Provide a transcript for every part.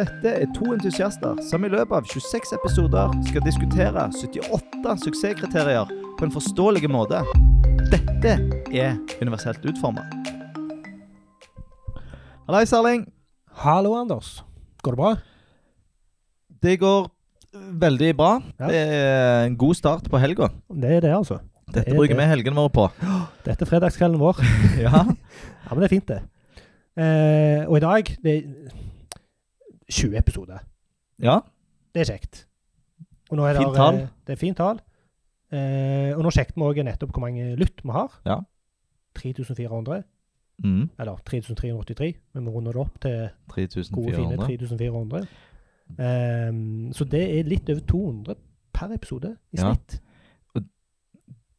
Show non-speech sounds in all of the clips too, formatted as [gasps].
Dette er to entusiaster som i løpet av 26 episoder skal diskutere 78 suksesskriterier på en forståelig måte. Dette er universelt utforma. Hallais, Erling. Hallo, Anders. Går det bra? Det går veldig bra. Ja. Det er en god start på helga. Det er det, altså. Dette det bruker det. vi helgene våre på. Dette er fredagskvelden vår. [laughs] Ja. Ja, men det er fint, det. Eh, og i dag det 20 episoder. ja. Det er kjekt. Og er Fint det, tall. eh, Det er fint tall. Eh, og nå sjekket vi òg nettopp hvor mange lytt vi har. Ja. 3400. Mm. Eller 3383. Men vi runder det opp til gode, fine 3400. 3400. Eh, så det er litt over 200 per episode i Ja. snitt.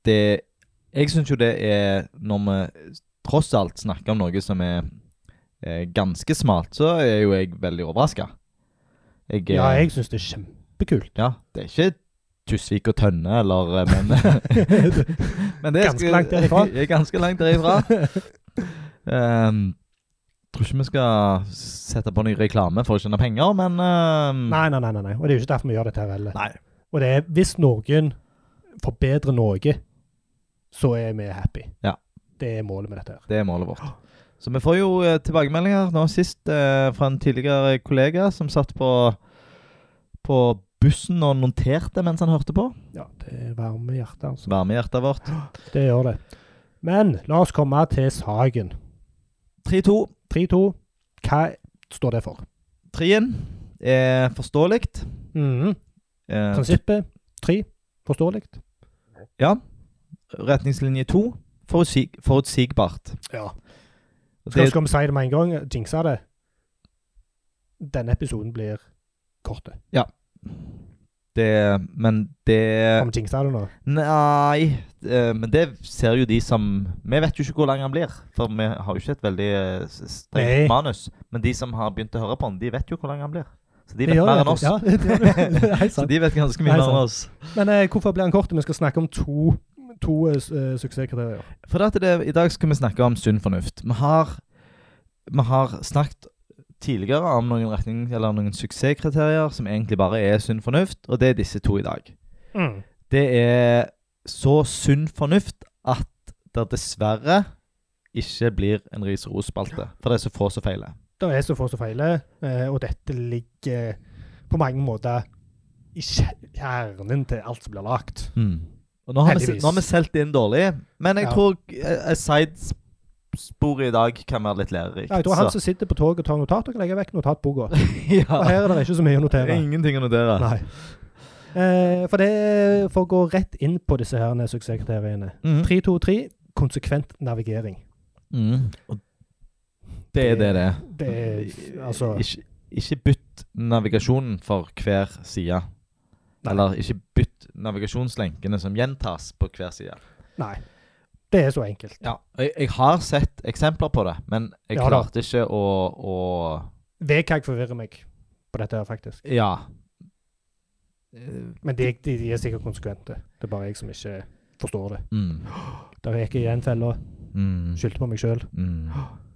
Det Jeg syns jo det er Når vi tross alt snakker om noe som er ganske smalt, så er jo jeg veldig overraska. Eh, Ja, jeg syns det er kjempekult. Ja, det er ikke Tusvik og Tønne, eller eh, Men, [laughs] men [laughs] det er Ganske langt derifra. Jeg er ganske langt derifra. um, tror ikke vi skal sette på ny reklame for å tjene penger, men um, Nei, nei, nei, nei. Og det er jo ikke derfor vi gjør dette her heller. Og det er hvis noen forbedrer noe, så er vi happy. Ja. Det er målet med dette her. Det er målet vårt. Så vi får jo eh, tilbakemeldinger nå sist eh, fra en tidligere kollega som satt på, på bussen og noterte mens han hørte på. Ja, det varmer hjertet, altså. Varme hjertet vårt. [gasps] Det gjør det. Men la oss komme til saken. 3-2. 3-2. Hva står det for? Trien er forståelig. Mhm. Eh, Prinsippet 3. Forståelig. ja. Retningslinje 2 forutsig forutsigbart. Ja. Skal, Det, skal vi si det med en gang? Jinxa det. Denne episoden blir kort. det, men det Har jinxa det nå? Nei, eh, men det ser jo de som Vi vet jo ikke hvor lang han blir, for vi har jo ikke et veldig eh, strengt manus. Men de som har begynt å høre på han, de vet jo hvor lang han blir. Så de vet mer enn oss. Ja, [laughs] [laughs] Så de vet ganske mye mer enn oss. Men eh, hvorfor blir han kort? Vi skal snakke om to, to uh, suksesskriterier. For dette at det, I dag skal vi snakke om sunn fornuft. Vi har, vi har snakket tidligere om noen retning, eller noen suksesskriterier som egentlig bare er sunn fornuft, og det er disse to i dag. Mm. Det er så sunn fornuft at det dessverre ikke blir en ris-ros-spalte. For det er så få som feiler. Det er så få som feiler, eh, og dette ligger på mange måter i kje- kjernen til alt som blir lagt. Og nå har, vi, nå har vi solgt inn dårlig, men jeg Ja. tror eh, sidesporet i dag kan være litt lærerikt. Ja, jeg tror han som sitter på toget og tar notater, kan legge vekk notatboka. [laughs] Og her er det ikke så mye å er notere. ingenting å notere. Nei. Eh, for det For å gå rett inn på disse her suksesskriteriene. Mhm. 323 konsekvent navigering. Mm. Det er det det er. Det er altså Ikke, ikke bytt navigasjonen for hver side. Nei. Eller ikke bytt navigasjonslenkene som gjentas på hver side. Nei. Det er så enkelt. Ja, jeg, jeg har sett eksempler på det, men jeg Ja klarte ikke å, å VKG forvirrer meg på dette her, faktisk. Ja. Men de, de, de er sikkert konsekvente. Det er bare jeg som ikke forstår det. Mm. [gasps] Der gikk jeg i en felle. Mm. Skyldte på meg sjøl, Mm.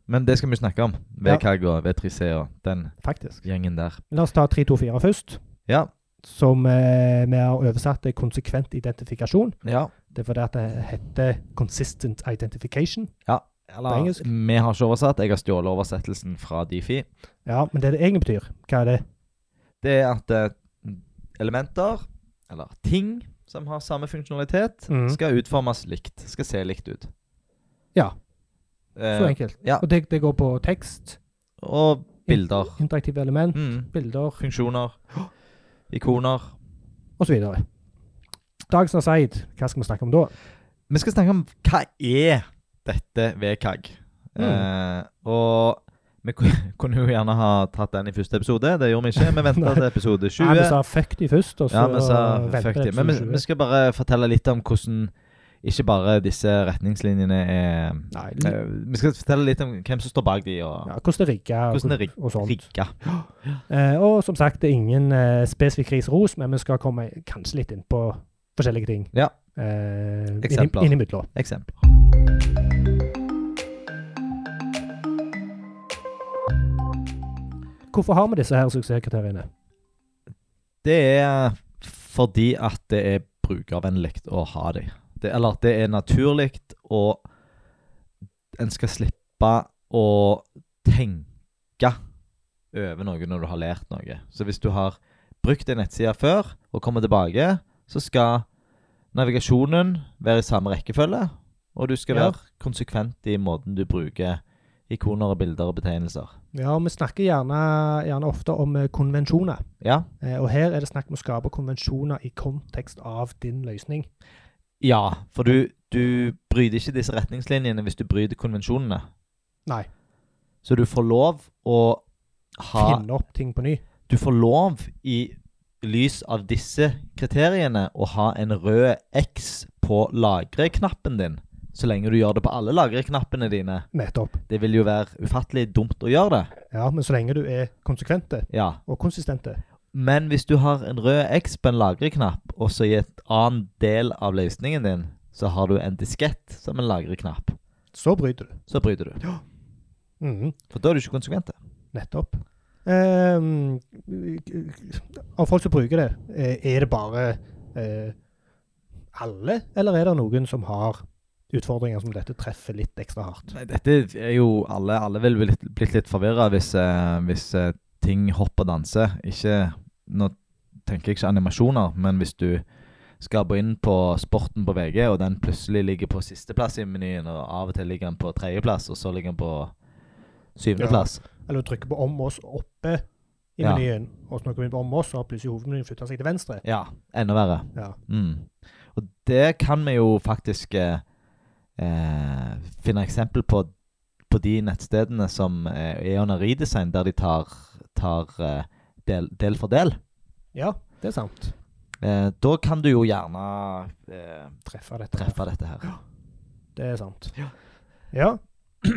Men det skal vi snakke om. VKG og V3C og den faktisk. gjengen der. La oss ta 324 først. Ja. Som eh, vi har oversatt til konsekvent identifikasjon. ja. Det er fordi at det heter consistent identification. Eller, På engelsk? Vi har ikke oversatt. Jeg har stjålet oversettelsen fra Difi. Ja, men det det egentlig betyr, hva er det? Det er at eh, elementer, eller ting, som har samme funksjonalitet, mm. skal utformes likt. Skal se likt ut. Ja. Eh, Så enkelt. ja. Og det, det går på tekst, Og bilder. interaktive element, Mm. bilder Funksjoner. Ikoner. osv. Dagens Seid, hva skal vi snakke om da? Vi skal snakke om hva er dette VKG. Mm. Eh, og vi [laughs] kunne jo gjerne ha tatt den i første episode. Det gjorde vi ikke. Vi venta [laughs] til episode 20. Ja, vi sa fuck de først, og så Ja, vi sa fuck de. Men vi, vi skal bare fortelle litt om hvordan ikke bare disse retningslinjene er Nei, eh, Vi skal fortelle litt om hvem som står bak de, og ja, hvordan det rigger, hvordan det er og sånt. rigger. [gasps] Eh, og som sagt, det er ingen eh, spesifikk ris-ros, men vi skal komme kanskje litt inn på forskjellige ting. Ja. Eh, Eksempler. inni- Innimellom. Eksempler. hvorfor har vi disse her suksesskriteriene? Det er fordi at det er brukervennlig å ha de. Det, eller at det er naturlig, og en skal slippe å tenke over noe når du har lært noe. Så hvis du har brukt en nettside før og kommer tilbake, så skal navigasjonen være i samme rekkefølge, og du skal Ja. være konsekvent i måten du bruker ikoner og bilder og betegnelser. Ja, og vi snakker gjerne, gjerne ofte om eh, konvensjoner. Ja? Eh, og her er det snakk om å skape konvensjoner i kontekst av din løsning. Ja, for du, du bryter ikke disse retningslinjene hvis du bryter konvensjonene. Nei. Så du får lov å ha Finne opp ting på ny. Du får lov i lys av disse kriteriene å ha en rød X på lagre-knappen din. Så lenge du gjør det på alle lagre-knappene dine. Nettopp. Det vil jo være ufattelig dumt å gjøre det. Ja, men så lenge du er konsekvente Ja. og konsistente. Men hvis du har en rød X på en lagreknapp, og så i et annen del av løsningen din, så har du en diskett som en lagreknapp, Så bryter du. så bryter du. Mhm. For da er du ikke konsekvent. Nettopp. Ehm, av folk som bruker det, eh, er det bare eh, alle, eller er det noen som har utfordringer som dette treffer litt ekstra hardt? Nei, dette er jo alle Alle vil bli blitt litt forvirra hvis, eh, hvis ting hopper og danser. Ikke Nå tenker jeg ikke animasjoner, men hvis du gå inn på sporten på VG, og den plutselig ligger på sisteplass i menyen, og av og til ligger den på tredjeplass, og så ligger den på syvendeplass. Eller du trykker på 'om oss' oppe i Ja. menyen, og så når du kommer inn på 'om oss', så har plutselig hovedmenyen flytta seg til venstre. Ja. enda verre. Ja. Mm. Og det kan vi jo faktisk eh, eh, finne eksempel på på de nettstedene som eh, er under redesign, der de tar, tar eh, del, del for del. ja, det er sant. Eh, da kan du jo gjerne eh, Treffe dette. her. dette her. Det er sant. Ja. Ja. [clears throat]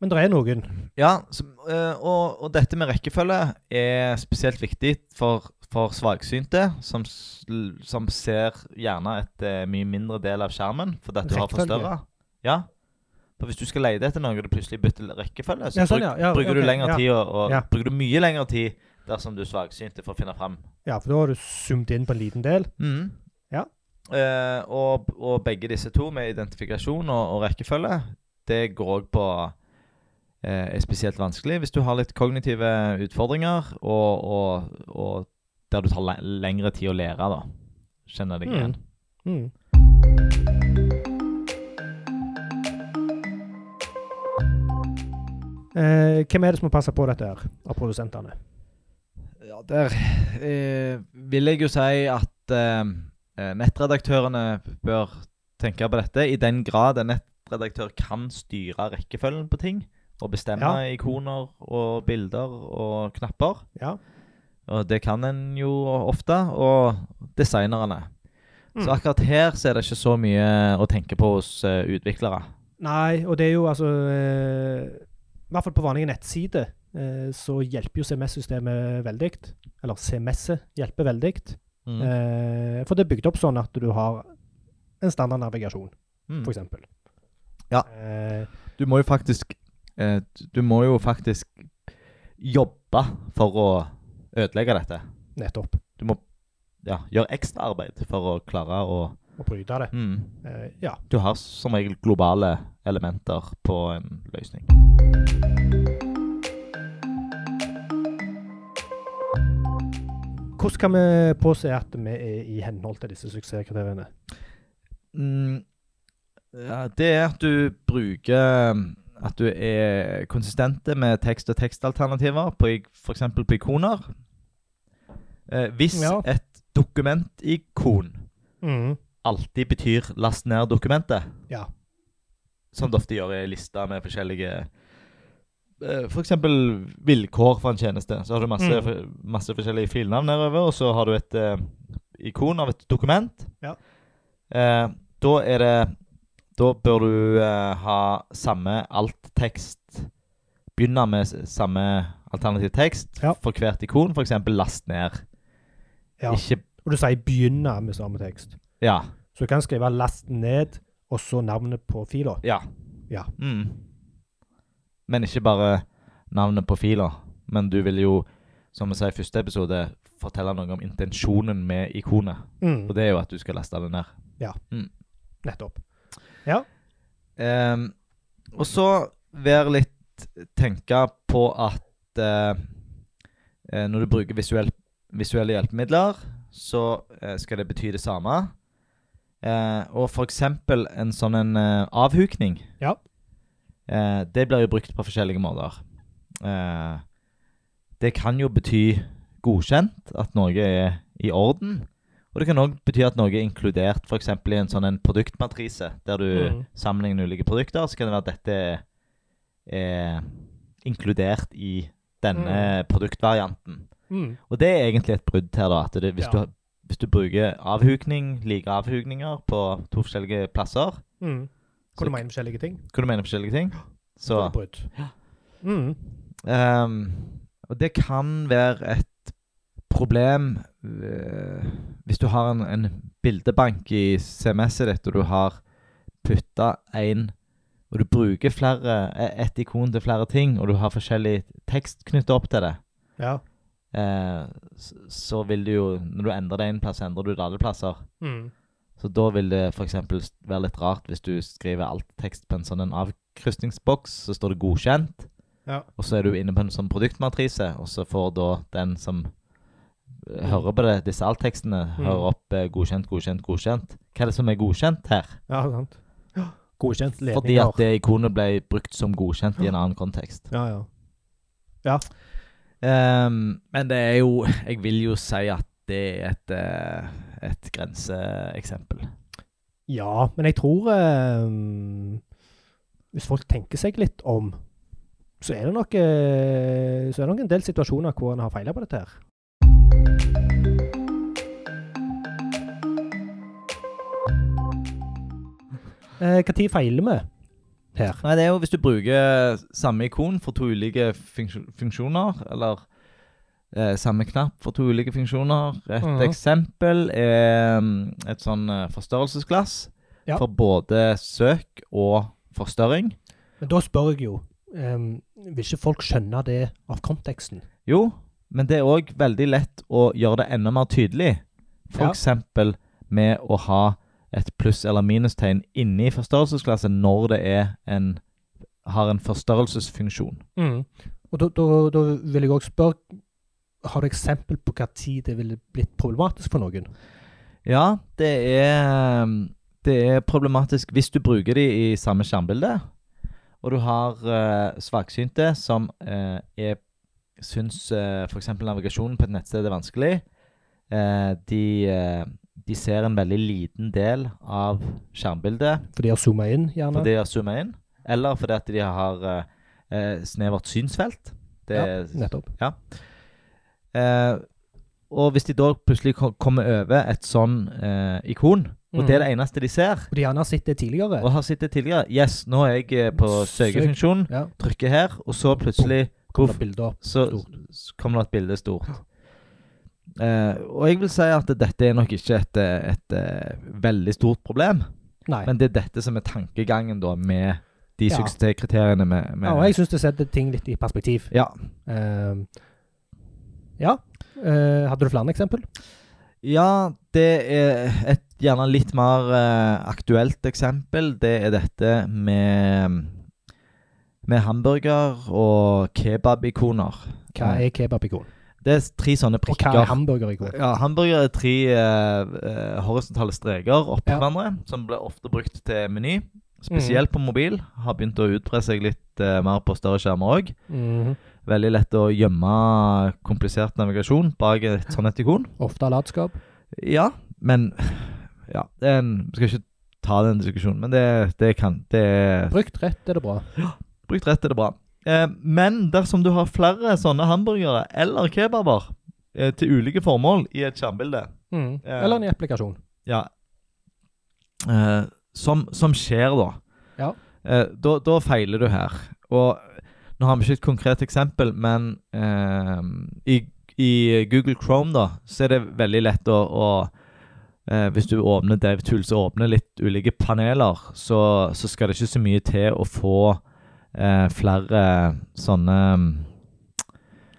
Men det er noen. Ja, så, eh, og, og dette med rekkefølge er spesielt viktig for, for svaksynte, som, som ser gjerne et eh, mye mindre del av skjermen fordi at du har forstørra. Ja. For hvis du skal lete etter noe og du plutselig bytter rekkefølge, så Ja, sånn, bruk, ja. Ja, bruker okay, du ja. tid og, og Ja. bruker du mye lengre tid dersom du er svaksynte for å finne fram. Ja, for da har du zoomet inn på en liten del. Mm. Ja. Eh, og, og begge disse to, med identifikasjon og, og rekkefølge, det går òg på eh, er spesielt vanskelig hvis du har litt kognitive utfordringer, og, og, der du tar le lengre tid å lære, da. Kjenner deg Mm. igjen. Mm. Eh, hvem er det som må passe på dette her, av produsentene? Ja, der eh, vil jeg jo si at eh, eh, nettredaktørene bør tenke på dette. I den grad en nettredaktør kan styre rekkefølgen på ting, og bestemme Ja. ikoner og bilder og knapper. Ja. Og det kan en jo ofte, og designerne. Så Mm. akkurat her så er det ikke så mye å tenke på hos uh, utviklere. Nei, og det er jo altså uh, I hvert fall på vanlige nettsider så hjelper jo CMS-systemet veldig. Eller CMS-et hjelper veldig. Mm. Eh, for det er bygd opp sånn at du har en standard navigasjon, Mm. eksempel. Ja. Eh, Du må jo faktisk eh, Du må jo faktisk jobbe for å ødelegge dette. nettopp. Du må ja, gjøre ekstraarbeid for å klare å Å bryte det. mm. Eh, ja. Du har som regel globale elementer på en løsning. Hvordan kan vi påse at vi er i henhold til disse suksesskriteriene? Mm, ja, det er at du bruker At du er konsistente med tekst- og tekstalternativer, på f.eks. på ikoner. Eh, hvis Ja. et dokumentikon Mm. alltid betyr 'last ned dokumentet', Ja. som det ofte gjør i lister med forskjellige F.eks. vilkår for en tjeneste. Så har du masse, Mm. masse forskjellige filnavn nedover, og så har du et eh, ikon av et dokument. Ja. Eh, da er det Da bør du eh, ha samme alt-tekst Begynne med samme alternativ tekst Ja. for hvert ikon, f.eks. last ned. ja. Ikke Og du sier 'begynne' med samme tekst. Ja. Så du kan skrive 'last ned' og så navnet på fila. Ja. Ja. Mm. Men ikke bare navnet på fila. Men du vil jo som vi sa i første episode, fortelle noe om intensjonen med ikonet. Mm. Og det er jo at du skal laste det ned. Nettopp. Ehm, og så være litt Tenke på at eh, når du bruker visuell, visuelle hjelpemidler, så uh, skal det bety det samme. Uh, og for eksempel en sånn en avhukning. Ja. Eh, det blir jo brukt på forskjellige måter. Eh, det kan jo bety godkjent, at noe er i orden. Og det kan òg bety at noe er inkludert f.eks. i en sånn en produktmatrise, der du mm. sammenligner ulike produkter. Så kan det være at dette er, er inkludert i denne produktvarianten. Mm. Og det er egentlig et brudd her, da. At det, hvis, Ja. du, hvis du bruker avhukning, like avhukninger på to forskjellige plasser, Mm. Hvor du mener forskjellige ting. hvor du mener forskjellige ting, Så. Ja. Mm. um, og det kan være et problem uh, hvis du har en, en bildebank i CMS-et ditt, og du har putta en Og du bruker flere, e- et ikon til flere ting, og du har forskjellig tekst knyttet opp til det, Ja. eh, så vil du jo Når du endrer det en plass, endrer du det alle plasser. Mm. Så da vil det f.eks. være litt rart hvis du skriver alt tekst på en sånn en avkrysningsboks, så står det godkjent. Ja. Og så er du inne på en sånn produktmatrise, og så får da den som hører på det, disse alttekstene, Mm. hører opp eh, godkjent, godkjent, godkjent. Hva er det som er godkjent her? ja, sant. Godkjent ledninger. Fordi at det ikonet ble brukt som godkjent i en annen kontekst. Ja, ja. Ehm, men det er jo Jeg vil jo si at det er et, eh, et grenseeksempel. Ja, men jeg tror eh, Hvis folk tenker seg litt om, så er det nok, eh, så er det nok en del situasjoner hvor en har feila på dette her. Eh, Når feiler vi her? Nei, det er jo hvis du bruker samme ikon for to ulike funksjoner, eller eh, samme knapp for to ulike funksjoner. Et Mhm. eksempel er mm, et sånn eh, forstørrelsesglass Ja. for både søk og forstørring. Men da spør jeg jo um, Vil ikke folk skjønne det av konteksten? Jo, men det er òg veldig lett å gjøre det enda mer tydelig. For Ja. med å ha et pluss- eller minustegn inni forstørrelsesglasset når det en, har en forstørrelsesfunksjon. Mm. Og da, da, da vil jeg òg spørre Har du eksempel på hva tid det ville blitt problematisk for noen? Ja, det er, um, det er problematisk hvis du bruker de i samme skjermbilde, og du har uh, svaksynte som uh, er, syns uh, f.eks. navigasjonen på et nettsted er vanskelig. Uh, de, eh, de ser en veldig liten del av skjermbildet For de har zooma inn, gjerne? fordi de har zooma inn, eller fordi at de har eh, eh, snevert synsfelt. Det, ja, nettopp. Eh, og hvis de da plutselig kommer over et sånn eh, ikon, og det er det eneste de ser, Og de gjerne har sett det tidligere. og har sett det tidligere Yes, nå er jeg på på Søk. Ja, trykker her, og så plutselig kommer poff, det opp. så stort. kommer det et bilde stort. Eh, og jeg vil si at dette er nok ikke et, et, et, eh, veldig stort problem, Nei. men det er dette som er tankegangen da med de Ja. suksesskriteriene med, med ja, og jeg syns det setter ting litt i perspektiv. Ja. Ehm, ja. Uh, hadde du flere eksempel? Ja, det er et gjerne litt mer uh, aktuelt eksempel. Det er dette med med hamburger og kebabikoner. Hva er kebabikon? Det er tre sånne prikker. Og hva er hamburgerikon? Ja, hamburger er tre uh, eh, horisontale streker oppå Ja. hverandre, som blir ofte brukt til meny. Spesielt på mobil. Har begynt å utbre seg litt uh, mer på større skjermer òg. Mhm. Veldig lett å gjemme komplisert navigasjon bak et [laughs] sånt ikon. Ofte latskap. Ja, men Ja, det er en skal ikke ta den diskusjonen, men det, det kan det er, Brukt rett er det bra. Ja, Brukt rett er det bra. Eh, men dersom du har flere sånne hamburgere eller kebaber eh, til ulike formål i et skjermbilde mm. eh, Eller en applikasjon. Ja. Eh, som, som skjer, da. Ja. Eh, da. Da feiler du her. Og nå har vi ikke et konkret eksempel, men eh, i, i Google Chrome, da, så er det veldig lett å, å eh, Hvis du åpner DevTools og åpner litt ulike paneler, så, så skal det ikke så mye til å få eh, flere sånne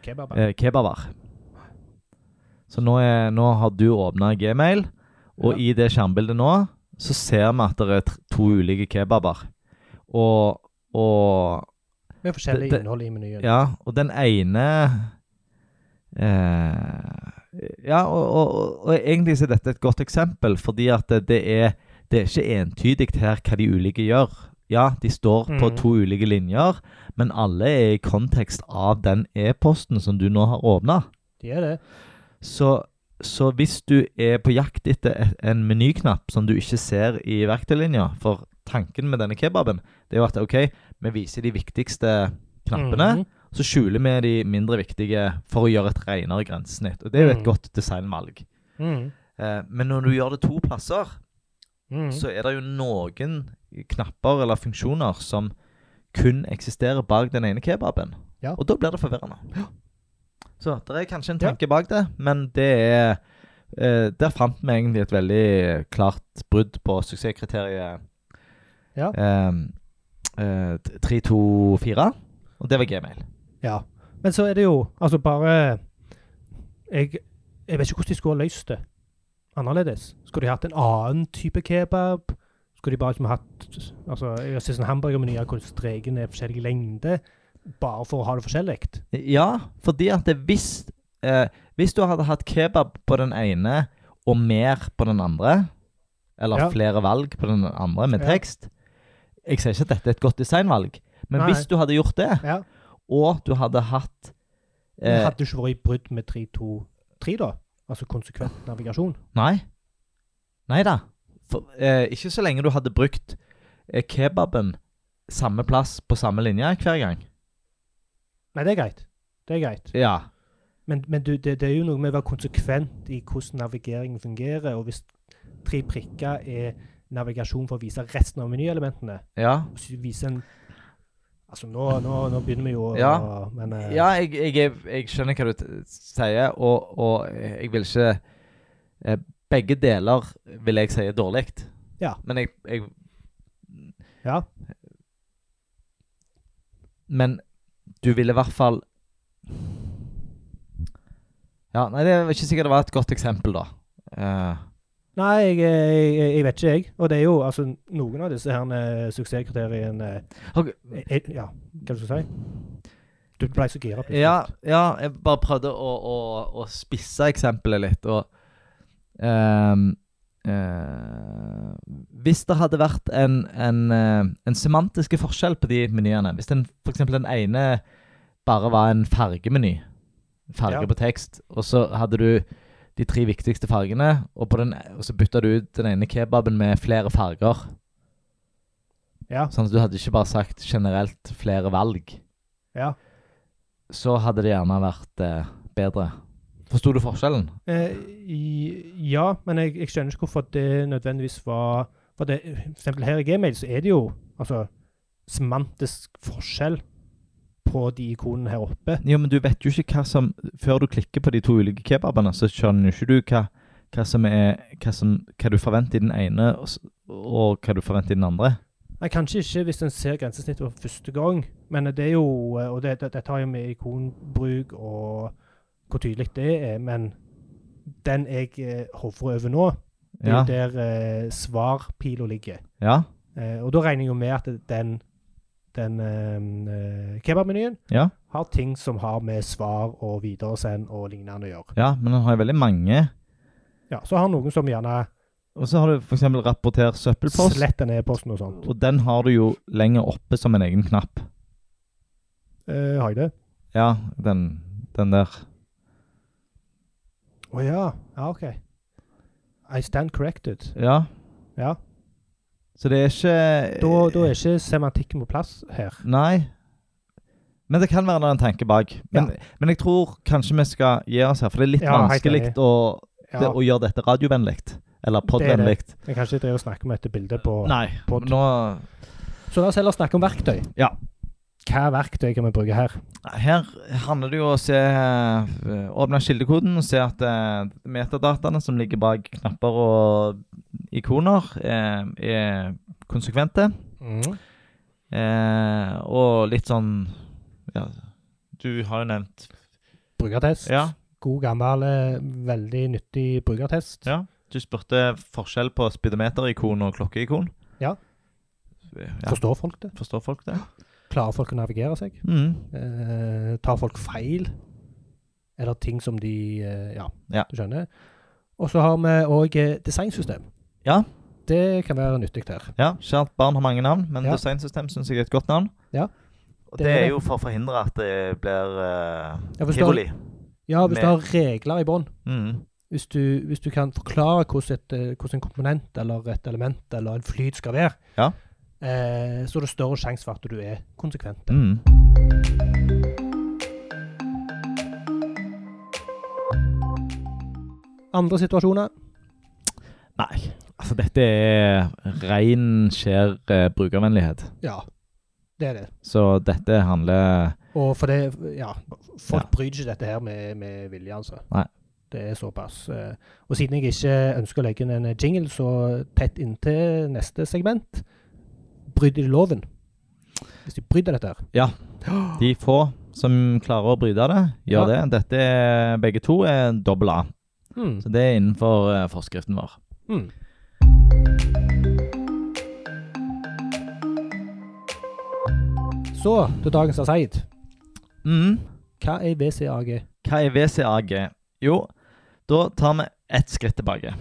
kebaber. eh, kebaber. Så nå, er, nå har du åpna Gmail, og Ja. i det skjermbildet nå så ser vi at det er to ulike kebaber. Og, og Med forskjellig Det- innhold i menyen. Ja, og den ene eh, Ja, og, og, og egentlig er dette et godt eksempel, fordi at det, det, er, det er ikke entydig her hva de ulike gjør. Ja, de står på mm. to ulike linjer, men alle er i kontekst av den e-posten som du nå har åpna. De er det. Så, så hvis du er på jakt etter en menyknapp som du ikke ser i verktøylinja For tanken med denne kebaben det er jo at OK, vi viser de viktigste knappene, Mhm. så skjuler vi de mindre viktige for å gjøre et renere grensesnitt. Og det er jo et Mm. godt designvalg. Mm. Eh, men når du gjør det to plasser, Mhm. så er det jo noen knapper eller funksjoner som kun eksisterer bak den ene kebaben. Ja. Og da blir det forvirrende. Så det er kanskje en Ja. tanke bak det, men det er eh, Der fant vi egentlig et veldig klart brudd på suksesskriteriet Ja. eh, 324, og det var Gmail. Ja. Men så er det jo altså bare Jeg, jeg vet ikke hvordan de skulle ha løst det annerledes. Skulle de hatt en annen type kebab? Skulle de bare liksom hatt altså, Jeg har sett sånn hamburgermenyer hvor strekene er forskjellig lengde, bare for å ha det forskjellig. Ja, fordi at det, hvis, eh, hvis du hadde hatt kebab på den ene og mer på den andre, eller Ja. flere valg på den andre med tekst Jeg sier ikke at dette er et godt designvalg, men Nei. hvis du hadde gjort det, Ja. og du hadde hatt Men eh, hadde du ikke vært i brudd med 3-2-3, da? Altså konsekvent navigasjon? Nei. Nei da. For, eh, ikke så lenge du hadde brukt eh, kebaben samme plass på samme linje hver gang. Nei, det er greit. Det er greit. Ja. Men, men du, det, det er jo noe med å være konsekvent i hvordan navigeringen fungerer. Og hvis tre prikker er navigasjon for å vise resten av menyelementene, Ja. vise en Altså, nå, nå, nå begynner vi jo å Ja. Men uh, Ja, jeg, jeg, jeg skjønner hva du sier, og, og jeg vil ikke eh, Begge deler vil jeg si er dårlig. Ja. Men jeg, jeg ja. Men du vil i hvert fall Ja, nei, det er ikke sikkert det var et godt eksempel, da. Eh, Nei, jeg, jeg, jeg vet ikke, jeg. Og det er jo altså noen av disse her suksesskriteriene okay. eh, eh, Ja, hva skal du si? Du ble så gira. ja, ja, jeg bare prøvde å, å, å spisse eksempelet litt, og um, uh, Hvis det hadde vært en, en, en semantiske forskjell på de menyene Hvis den, for eksempel den ene bare var en fargemeny, farge Ja. på tekst, og så hadde du de tre viktigste fargene, og, på den, og så bytta du ut den ene kebaben med flere farger. Ja. Sånn at du hadde ikke bare sagt generelt flere valg. ja. Så hadde det gjerne vært eh, bedre. Forsto du forskjellen? Eh, i- ja, men jeg, jeg skjønner ikke hvorfor det nødvendigvis var For det, for eksempel her i Gmail så er det jo altså semantisk forskjell på de ikonene her oppe. Ja, men du vet jo ikke hva som Før du klikker på de to ulike kebabene, så skjønner ikke du hva, hva som er hva, som, hva du forventer i den ene, og, og hva du forventer i den andre. Nei, Kanskje ikke hvis en ser grensesnittet for første gang, men det er jo Og det, det, dette har jo med ikonbruk og hvor tydelig det er, men den jeg eh, hovrer over nå, det er Ja. der eh, svarpila ligger. Ja. Eh, og da regner jeg jo med at den, den eh, kebabmenyen Ja. har ting som har med svar og videresend og lignende å gjøre. ja, men den har jo veldig mange. Ja, Så har noen som gjerne Og så har du f.eks. rapporter søppelpost, sletter ned posten og sånt. og den har du jo lenger oppe som en egen knapp. Eh, har jeg det? Ja, den, den der. Å ja. Ja, OK. I stand corrected. Ja. Ja. Så det er ikke Da, da er ikke semantikken på plass her. Nei. Men det kan være en tanke bak. Men, men jeg tror kanskje vi skal gi oss her, for det er litt Ja, vanskelig å, Ja, det, å gjøre dette radiovennlig. Eller podvennlig. Jeg kan ikke drive og snakke om dette bildet på Nei. pod. Nå Så la oss heller snakke om verktøy. Ja. Hva verktøy kan vi bruke her? Her handler det jo om å se eh, Åpne kildekoden og se at eh, metadataene som ligger bak knapper og ikoner, eh, er konsekvente. Mm. Eh, og litt sånn Ja, du har jo nevnt Brukertest. Ja. god, gammel, veldig nyttig brukertest. Ja. Du spurte forskjell på speedometerikon og klokkeikon. Ja. ja. Forstår folk det? Forstår folk det? Klarer folk å navigere seg? Mm. Eh, tar folk feil? Er det ting som de eh, Ja, Ja. du skjønner. Og så har vi òg eh, designsystem. Ja. Det kan være nyttig her. Ja, Kjært barn har mange navn, men Ja. designsystem syns jeg er et godt navn. Ja. Og Det det, er det. jo for å forhindre at det blir uh, Ja, hvis du har- tivoli. Ja, hvis Med- du har regler i bånn. Mm. Hvis, du- hvis du kan forklare hvordan, et, eh, hvordan en komponent eller et element eller en flyt skal være, Ja. Eh, så er det større sjanse for at du er konsekvent. Mm. Andre situasjoner Nei, altså dette er ren, skjær eh, brukervennlighet. Ja, det er det. Så dette handler Og for det Ja, folk Ja. bryr ikke dette her med, med vilje, altså. Nei. Det er såpass. eh, Og siden jeg ikke ønsker å legge inn en jingle så tett inntil neste segment, bryter de loven. Hvis de bryter dette her. Ja. De få som klarer å bryte det, gjør Ja. det. Dette er, begge to er dobbel A. Mm. Så det er innenfor uh, forskriften vår. Mm. Så til dagens Aseid. Mm. Hva er VCAG? Hva er VCAG? Jo, da tar vi ett skritt tilbake.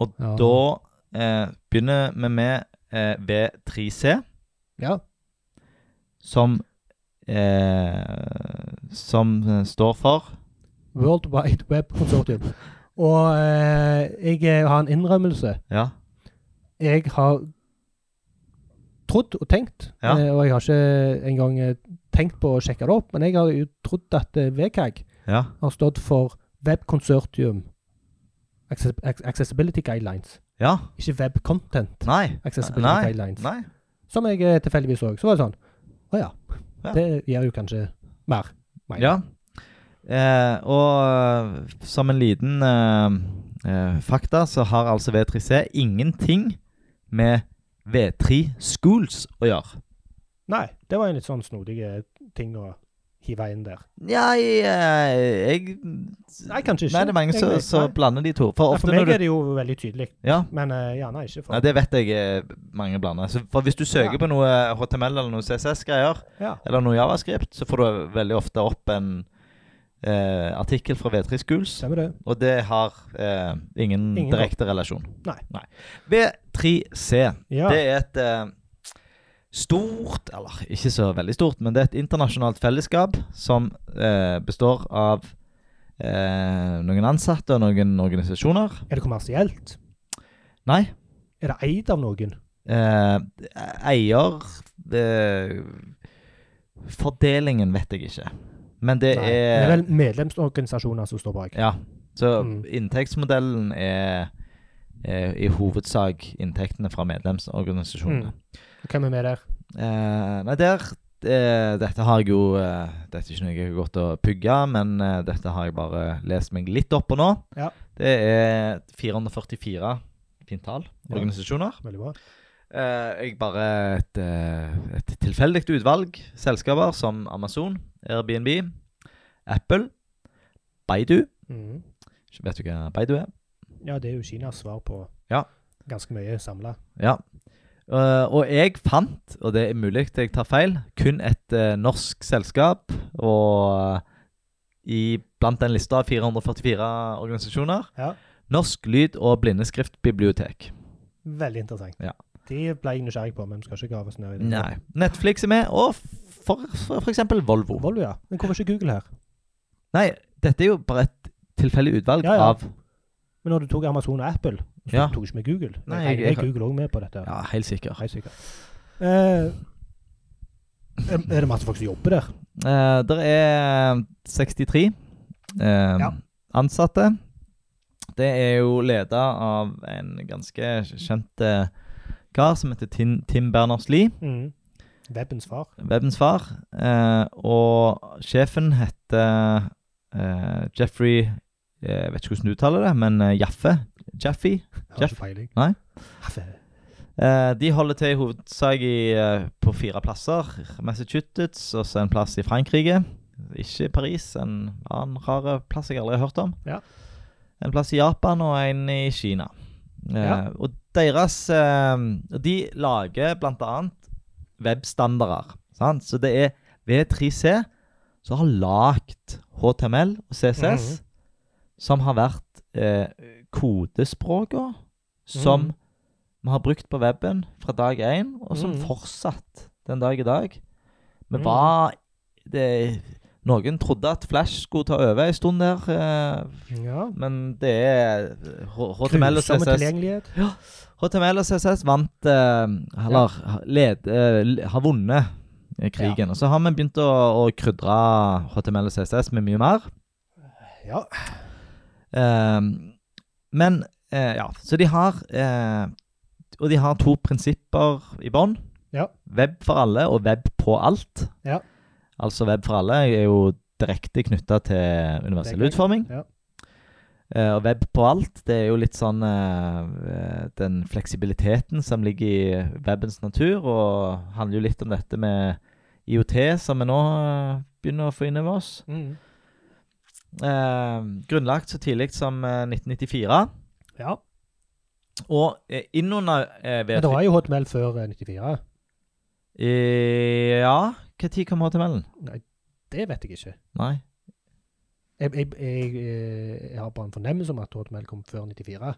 Og Ja. da eh, begynner vi med eh, V3C, Ja. som eh, Som eh, står for World Wide Web Consortium. Og eh, jeg eh, har en innrømmelse. Ja. Jeg har trodd og tenkt, Ja. eh, og jeg har ikke engang tenkt på å sjekke det opp, men jeg har jo trodd at VKG ja. har stått for Web Consortium Access Accessibility Guidelines. Ja. Ikke Web Content Nei. Accessibility Nei. Guidelines. Nei. Som jeg eh, tilfeldigvis så. Så var det sånn Å ja. Ja. Det gjør jo kanskje mer mening. Ja. Eh, og eh, som en liten eh, eh, fakta, så har altså V3C ingenting med V3 Schools å gjøre. Nei, det var en litt sånn snodig ting å hive inn der. Ja, jeg, eh, jeg Nei, kanskje ikke. Nei, det er mange som som blander de to. For for meg du er det jo veldig tydelig, Ja, men uh, gjerne ikke for Nei, det vet jeg eh, mange blander. Så for hvis du søker Ja. på noe HTML eller noe CSS-greier, Ja. eller noe Javascript, så får du veldig ofte opp en eh, artikkel fra V3 Schools. Det. Og det har eh, ingen, Ingen direkte relasjon. Nei. V3C, Ja. det er et eh, stort, eller ikke så veldig stort, men det er et internasjonalt fellesskap som eh, består av eh, noen ansatte og noen organisasjoner. Er det kommersielt? Nei. Er det eid av noen? Eh, eier Fordelingen vet jeg ikke. Men det Nei. er Det er vel medlemsorganisasjoner som står bak. Ja. Så Mm. inntektsmodellen er, er i hovedsak inntektene fra medlemsorganisasjonene. Hvem er med der? Eh, nei, der eh, Dette har jeg jo eh, Dette er ikke noe jeg har gått og pugga, men dette har jeg bare lest meg litt opp på nå. Ja. Det er 444 fint tall Ja. organisasjoner. Veldig bra. Eh, jeg bare et, et tilfeldig utvalg selskaper som Amazon, Airbnb, Apple, Baidu. mm. Vet du hva Baidu er? Ja, det er jo Kinas svar på Ja. ganske mye samla. Ja. Eh, og jeg fant, og det er mulig at jeg tar feil, kun et uh, norsk selskap. Og uh, i, blant den lista av 444 organisasjoner Ja. Norsk lyd- og blindeskriftbibliotek. Veldig interessant. Ja. De ble jeg nysgjerrig på, men vi skal ikke grave oss ned i det. Nei. Netflix er med, og for, for, for eksempel Volvo. Volvo, ja. Men hvorfor ikke Google her? Nei, dette er jo bare et tilfeldig utvalg Ja, ja. av Men når du tok Amazon og Apple, så Ja. tok ikke med Google. Nei, jeg, jeg- jeg, Google òg med på dette. Ja, helt sikkert. Helt sikker. Eh, er, det masse folk som jobber der? Eh, det er 63 eh, Ja. ansatte. Det er jo leda av en ganske kjent eh, kar som heter Tim, Tim Berners-Lie, Mm. Webbens far. webens far. Eh, og sjefen heter eh, Jeffrey Jeg vet ikke hvordan du uttaler det, men eh, Jaffe. Jaffe. Har ikke peiling. Nei. Eh, de holder til i hovedsak i, eh, på fire plasser. Massachusetts og så en plass i Frankrike. Ikke Paris, en annen rar plass jeg aldri har hørt om. Ja. En plass i Japan og en i Kina. Eh, Ja. og deres eh, De lager bl.a. webstandarder. Sant? Så det er V3C som har lagd HTML og CSS, -hmm. som har vært eh, kodespråka som mm. vi har brukt på weben fra dag én, og som mm. fortsatt den dag i dag. Vi mm. var det, Noen trodde at Flash skulle ta over en stund der, eh, Ja. men det er HTML og CSS tilgjengelighet. HTML og CSS vant eh, Eller led, eh, har vunnet krigen. Og så har vi begynt å, å krydre HTML og CSS med mye mer. Ja. Ehm, men eh, ja, så de har eh, Og de har to prinsipper i bånn. Ja. Web for alle og web på alt. Ja. Altså web for alle er jo direkte knytta til universell er utforming. Ja. Eh, og web på alt, det er jo litt sånn eh, den fleksibiliteten som ligger i webens natur, og handler jo litt om dette med IOT, som vi nå eh, begynner å få inn over oss. Mhm. Eh, grunnlagt så tidlig som eh, 1994. ja. Og eh, innunder eh, Men det var jo HTML før eh, 94. Eh, ja Når kom HTML-en? Det vet jeg ikke. Nei. Jeg, jeg, jeg, eh, jeg har bare en fornemmelse om at HTML kom før 94.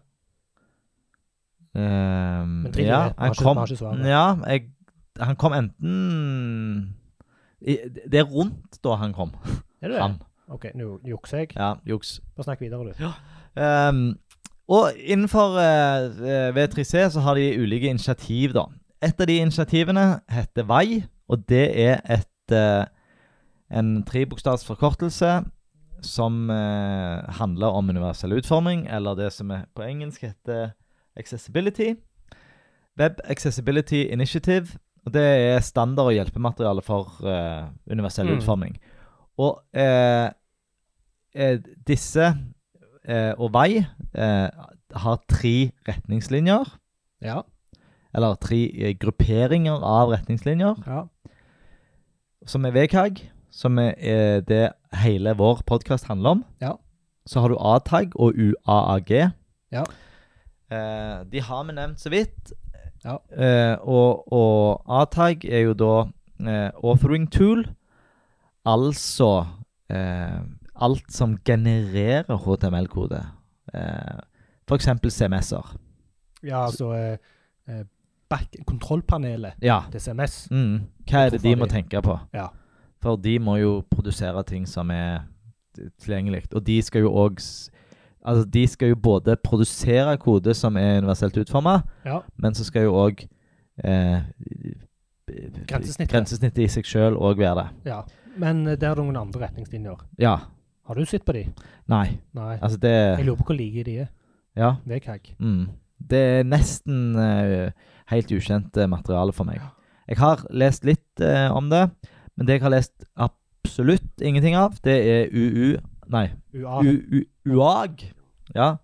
Um, Men Trine ja, han ikke- kom ikke. Ja, jeg, han kom enten i, Det er rundt da han kom. Er det? Han. OK, nå jukser jeg. Ja, juks. Bare snakk videre, du. Ehm, og innenfor uh, V3C så har de ulike initiativ, da. Et av de initiativene heter VAI, og det er et uh, en trebokstavsforkortelse som uh, handler om universell utforming, eller det som på engelsk heter accessibility. Web Accessibility Initiative. Og det er standard og hjelpemateriale for eh, universell Mm. utforming. Og eh, eh, disse eh, og vei eh, har tre retningslinjer. Ja. Eller tre eh, grupperinger av retningslinjer, ja. som er VKG, som er eh, det hele vår podkast handler om. Ja. Så har du A-tag og UAAG. Ja. Eh, de har vi nevnt så vidt. Ja. Eh, og og A-tag er jo da eh, authoring tool, altså eh, alt som genererer HTML-kode. Eh, F.eks. CMS-er. Ja, altså eh, eh, back, Kontrollpanelet Ja. til CMS. Mm. Hva er det de må tenke på? Ja. For de må jo produsere ting som er tilgjengelig. Og de skal jo òg Altså, de skal jo både produsere kode som er universelt utforma, Ja. men så skal jo òg eh, Grensesnittet. grensesnittet i seg sjøl òg være det. ja. Men det der er noen andre retningslinjer. Ja. Har du sett på de? Nei. Nei. Altså, det Jeg lurer på hvor like de er. Ja. VKG. Mm. Det er nesten uh, helt ukjent eh, materiale for meg. Jeg har lest litt uh, om det, men det jeg har lest absolutt ingenting av, det er UU Nei, UA. U- U- UAG. Ja.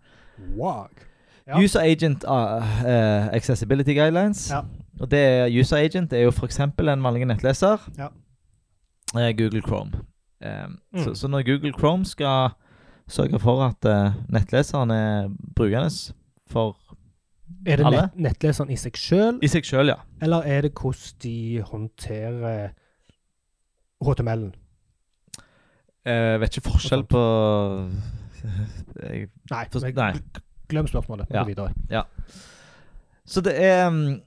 UAG. Ja. User Agent uh, Accessibility Guidelines. Ja. Og det er User Agent er jo f.eks. en vanlig nettleser. Ja. Eh, Google Chrome. Um, Mm. så, så når Google Chrome skal sørge for at eh, nettleseren er brukende for alle Er det nett, nettleseren i seg sjøl, I seg sjøl, ja. eller er det hvordan de håndterer HTML-en? Jeg vet ikke forskjell på [laughs] jeg, Nei, For- nei. glem spørsmålet. Gå Ja. videre. Ja. Så det er mm,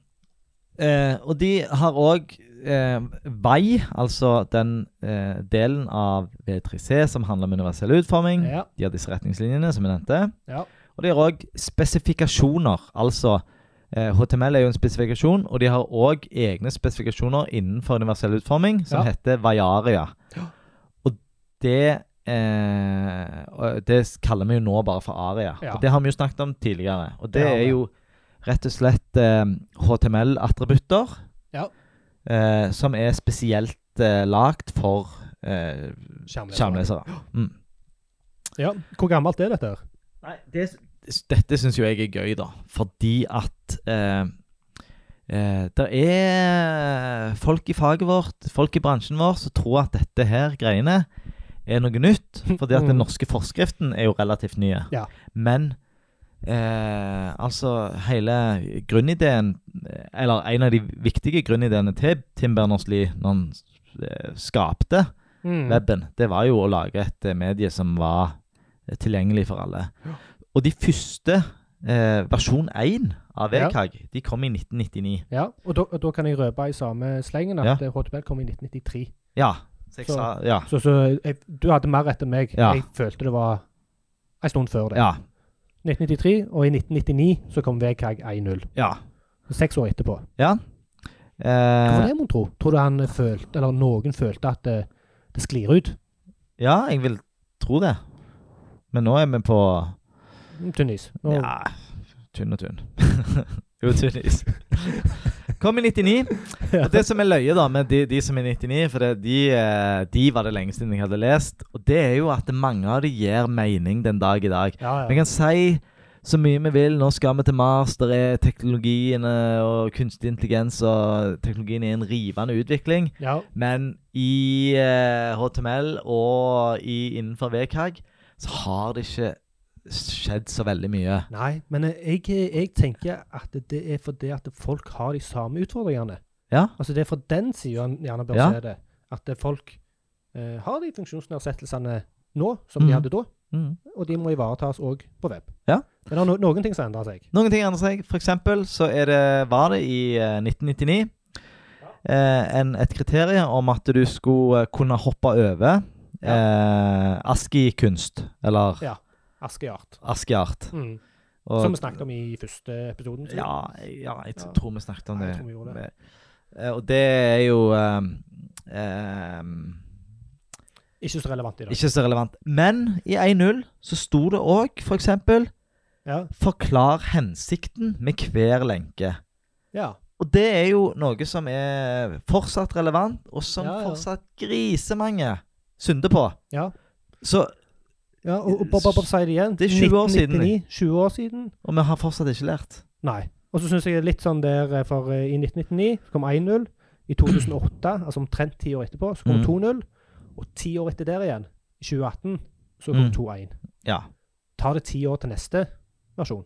eh, Og de har òg eh, vei, altså den eh, delen av V3C som handler om universell utforming. Ja. De har disse retningslinjene, som vi nevnte. Ja. Og de har òg spesifikasjoner. Altså eh, HTML er jo en spesifikasjon, og de har òg egne spesifikasjoner innenfor universell utforming som Ja. heter Vajaria. Ja. Og det eh, Det kaller vi jo nå bare for Aria. Og det har vi jo snakket om tidligere. Og det, Det er jo rett og slett eh, HTML-attributter Ja. Eh, som er spesielt eh, lagd for eh, Skjermlesere. skjermlesere. Mm. Ja. Hvor gammelt er dette? her? Nei, det, dette syns jo jeg er gøy, da. Fordi at eh, eh, Det er folk i faget vårt, folk i bransjen vår, som tror at dette her greiene er noe nytt. Fordi at den Mm. norske forskriften er jo relativt nye. Ja. Men eh, altså hele grunnideen, eh, eller en av de viktige grunnideene til Tim Berners-Lie når han eh, skapte Mm. weben, det var jo å lage et eh, medie som var tilgjengelig for alle. Ja. Og de første, eh, versjon 1 av Ja. VKG, de kom i 1999. Ja, og da, og da kan jeg røpe i samme slengen at Ja. ja. HTML kom i 1993. Ja. Så Så- sa Ja. Så, så jeg, du hadde mer rett enn meg. Ja. Jeg følte det var en stund før det. Ja. 1993, og i 1999 så kom VKG 1.0. Ja. Seks år etterpå. ja. Hva var Eh, det, mon tro? Tror du han følte, eller noen følte at det, det sklir ut? ja, jeg vil tro det. Men nå er vi på Tynn is. Nå- Ja, tynn og tynn. [laughs] jo, tynn is. [laughs] Kom i 99. [laughs] Og det som er løye da med de, de som er 99, for det, de, eh, de var det lenge siden jeg hadde lest, og det er jo at mange av de gir mening den dag i dag. Ja, Vi ja. kan si så mye vi vil. Nå skal vi til Mars. Der er teknologiene og kunstig intelligens og teknologien i en rivende utvikling. ja. Men i eh, HTML og i, innenfor VKG så har det ikke skjedd så veldig mye. Nei, men jeg, jeg tenker at det er fordi at folk har de samme utfordringene. Ja. Altså det er fra den siden gjerne bør Ja. se det. At folk eh, har de funksjonsnedsettelsene nå som de Mhm. hadde da, Mm. og de må ivaretas òg på web. Ja. Men det er no noen ting som endrer seg. Noen ting endrer seg. For eksempel så er det, var det i eh, 1999 eh, en, et kriterium om at du skulle eh, kunne hoppe over eh, ASCII-kunst, eller Ja. Askeart. ASCII-art. Mm. Og- Som vi snakket om i første episoden. Ja, ja, jeg Ja. tror vi snakket om Ja, det. det. Eh, Og det er jo um, um, Ikke så relevant i dag. ikke så relevant. Men i 1.0 så sto det òg f.eks.: Ja. Forklar hensikten med hver lenke. ja. Og det er jo noe som er fortsatt relevant, og som fortsatt grisemange synder på. Ja. Så, ja og, og bare, bare, bare si det igjen. Det er 20 år siden. 1999, 20 år siden. og vi har fortsatt ikke lært. Nei. Og så syns jeg det er litt sånn der eh, For eh, i 1999 så kom 1-0. I 2008, [clears throat] altså omtrent ti år etterpå, så kom Mm. 2-0. Og ti år etter der igjen, i 2018, så kom Mm. 2-1. Ja. Tar det ti år til neste versjon?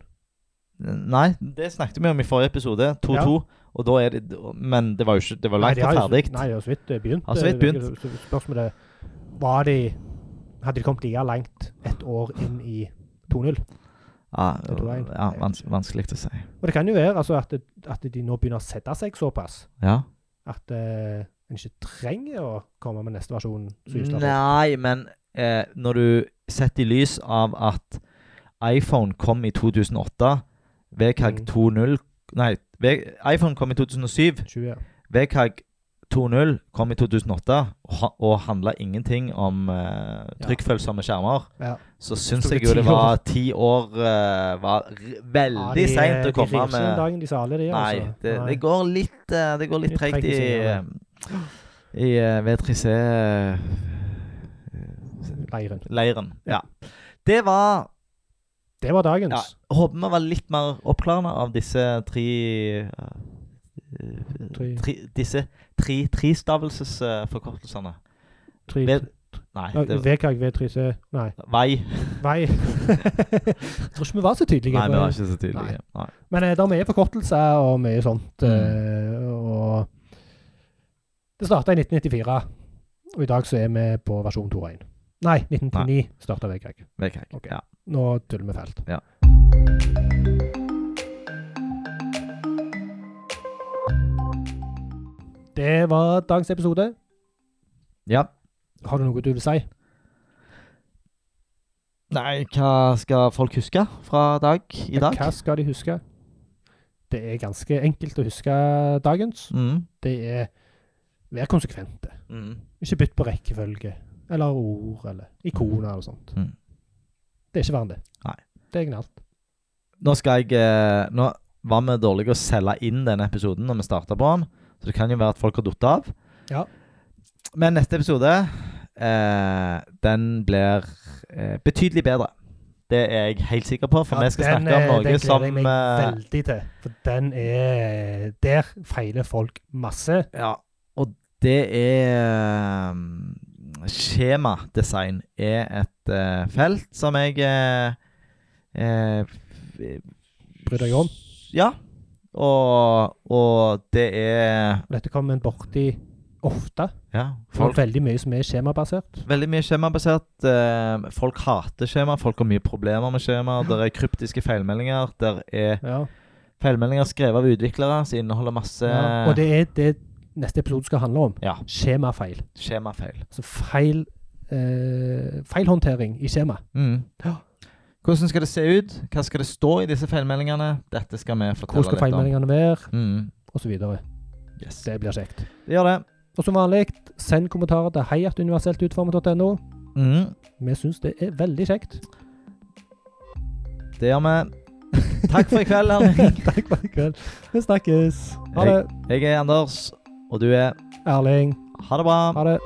Nei, det snakket vi om i forrige episode. 2-2. Og da er det Men det var jo ikke Det var langt de fra har jo så- ferdig. Nei, det har så vidt eh, begynt. Har så vidt eh, begynt. så- så Spørsmålet var de Hadde de kommet like langt et år inn i 2-0? Ja, ja vans vanskelig å si. Og det kan jo være altså, at, at de nå begynner å sette seg såpass Ja. at uh, en ikke trenger å komme med neste versjon. Nei, men eh, når du setter i lys av at iPhone kom i 2008, VKG Mm. 2.0 Nei, iPhone kom i 2007. 20, ja. VKG 2.0 kom i 2008 og, og handla ingenting om uh, trykkfølsomme skjermer. Ja. Så syns jeg jo det var ti år uh, var veldig ja, seint å komme ikke med dagen de saler, de, Nei, altså. det, Nei. det går litt uh, Det går litt Litt tregt i i, sidene. i eh, V3C-leiren. Leiren. Ja. Det var Det var dagens. ja, Håper vi var litt mer oppklarende av disse tre uh, Tre. tre Disse tre trestavelsesforkortelsene. Tre, Ved, nei, ja, det, VKG, V3C Nei. vei. Vei. [laughs] jeg tror ikke vi var så tydelige. Nei, vi var ikke så tydelige. Nei. Men eh, det er mye forkortelser og mye sånt. Mm. eh, og det starta i 1994, og i dag så er vi på versjon 2.1. Nei, 1999 starta VKG. VKG. Ok. Ja. Nå tuller vi fælt. Ja. Det var dagens episode. ja. Har du noe du vil si? Nei, hva skal folk huske fra dag i dag? Hva skal de huske? Det er ganske enkelt å huske dagens. Mm. Det er vær konsekvente. Mm. Ikke bytt på rekkefølge eller ord eller ikoner eller sånt. Mm. Det er ikke verre enn det. Nei. Det er gnalt. Nå skal jeg eh, Nå var vi dårlige å selge inn denne episoden når vi starta på den, så det kan jo være at folk har falt av. Ja. Men neste episode, eh, den blir eh, betydelig bedre. Det er jeg helt sikker på, for Ja, vi skal den, snakke om Norge som den gleder jeg meg eh, veldig til. For den er Der feiler folk masse. Ja, og det er um, Skjemadesign er et uh, felt som jeg uh, uh, Bryr deg om. Ja. Og, og det er Dette kommer en borti ofte. Ja. Folk, veldig mye som er skjemabasert. veldig mye skjemabasert. Eh, folk hater skjema. Folk har mye problemer med skjema. Det er kryptiske feilmeldinger. Der er Ja. feilmeldinger skrevet av utviklere som inneholder masse Ja. Og det er det neste episode skal handle om. Ja. Skjemafeil. skjemafeil. Altså feil eh, Feilhåndtering i skjema. Mm. Ja. Hvordan skal det se ut? Hva skal det stå i disse feilmeldingene? Dette skal vi Hvor fortelle skal litt om. feilmeldingene være, Mm. osv. Yes. Det blir kjekt. Det gjør det. Og som vanlig, send kommentarer til heiatuniverseltutformet.no. Mm. Vi syns det er veldig kjekt. Det gjør vi. Takk for i kveld, Erling. [laughs] Takk for i kveld. Vi snakkes. Ha det. Jeg er Anders, og du er Erling. Ha det bra. Ha det.